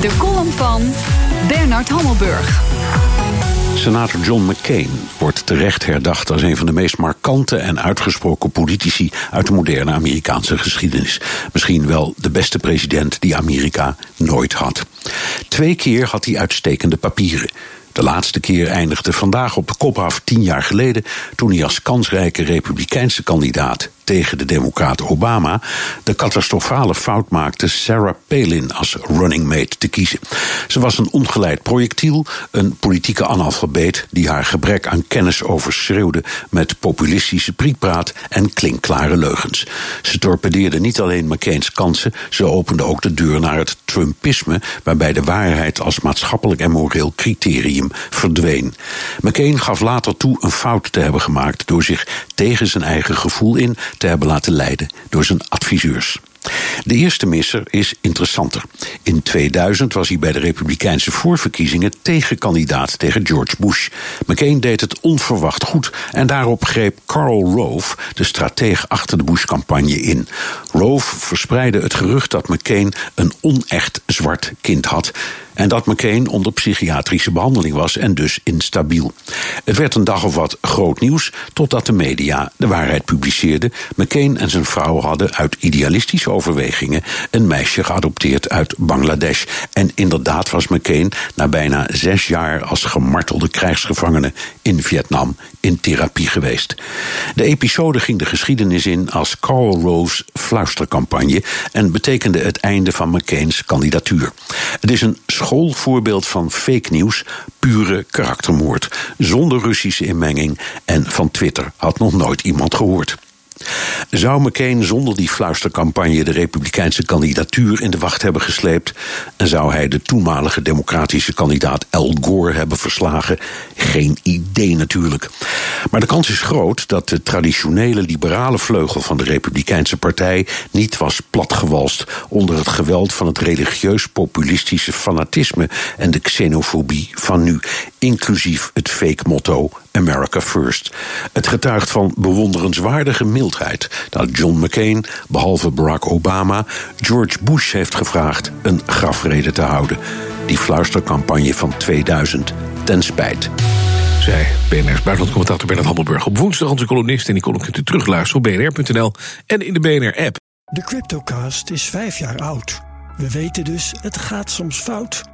De column van Bernard Hammelburg. Senator John McCain wordt terecht herdacht als een van de meest markante en uitgesproken politici uit de moderne Amerikaanse geschiedenis. Misschien wel de beste president die Amerika nooit had. Twee keer had hij uitstekende papieren. De laatste keer eindigde vandaag op de kop af tien jaar geleden toen hij als kansrijke republikeinse kandidaat tegen de democraat Obama de catastrofale fout maakte Sarah Palin als running mate te kiezen. Ze was een ongeleid projectiel, een politieke analfabeet die haar gebrek aan kennis overschreeuwde met populistische prietpraat en klinkklare leugens. Ze torpedeerde niet alleen McCain's kansen, ze opende ook de deur naar het Trumpisme, waarbij de waarheid als maatschappelijk en moreel criterium verdween. McCain gaf later toe een fout te hebben gemaakt door zich tegen zijn eigen gevoel in te hebben laten leiden door zijn adviseurs. De eerste misser is interessanter. In 2000 was hij bij de Republikeinse voorverkiezingen tegenkandidaat tegen George Bush. McCain deed het onverwacht goed en daarop greep Karl Rove, de strateeg achter de Bush-campagne, in. Rove verspreidde het gerucht dat McCain een onecht zwart kind had en dat McCain onder psychiatrische behandeling was en dus instabiel. Het werd een dag of wat groot nieuws, totdat de media de waarheid publiceerde. McCain en zijn vrouw hadden uit idealistische overwegingen een meisje geadopteerd uit Bangladesh. En inderdaad was McCain na bijna zes jaar als gemartelde krijgsgevangene in Vietnam in therapie geweest. De episode ging de geschiedenis in als Karl Rove's fluistercampagne en betekende het einde van McCain's kandidatuur. Het is een schoolvoorbeeld van fake nieuws, pure karaktermoord, zonder Russische inmenging en van Twitter had nog nooit iemand gehoord. Zou McCain zonder die fluistercampagne de republikeinse kandidatuur in de wacht hebben gesleept? En zou hij de toenmalige democratische kandidaat Al Gore hebben verslagen? Geen idee natuurlijk. Maar de kans is groot dat de traditionele liberale vleugel van de republikeinse partij niet was platgewalst onder het geweld van het religieus-populistische fanatisme en de xenofobie van nu, inclusief het fake motto America First. Het getuigt van bewonderenswaardige mildheid dat John McCain, behalve Barack Obama, George Bush heeft gevraagd een grafrede te houden. Die fluistercampagne van 2000 ten spijt. Zij BNR's buitenlandcommentator Bernard Hammelburg. Op woensdag onze columnist en die column kunt u terugluisteren op bnr.nl en in de BNR-app. De Cryptocast is vijf jaar oud. We weten dus, het gaat soms fout.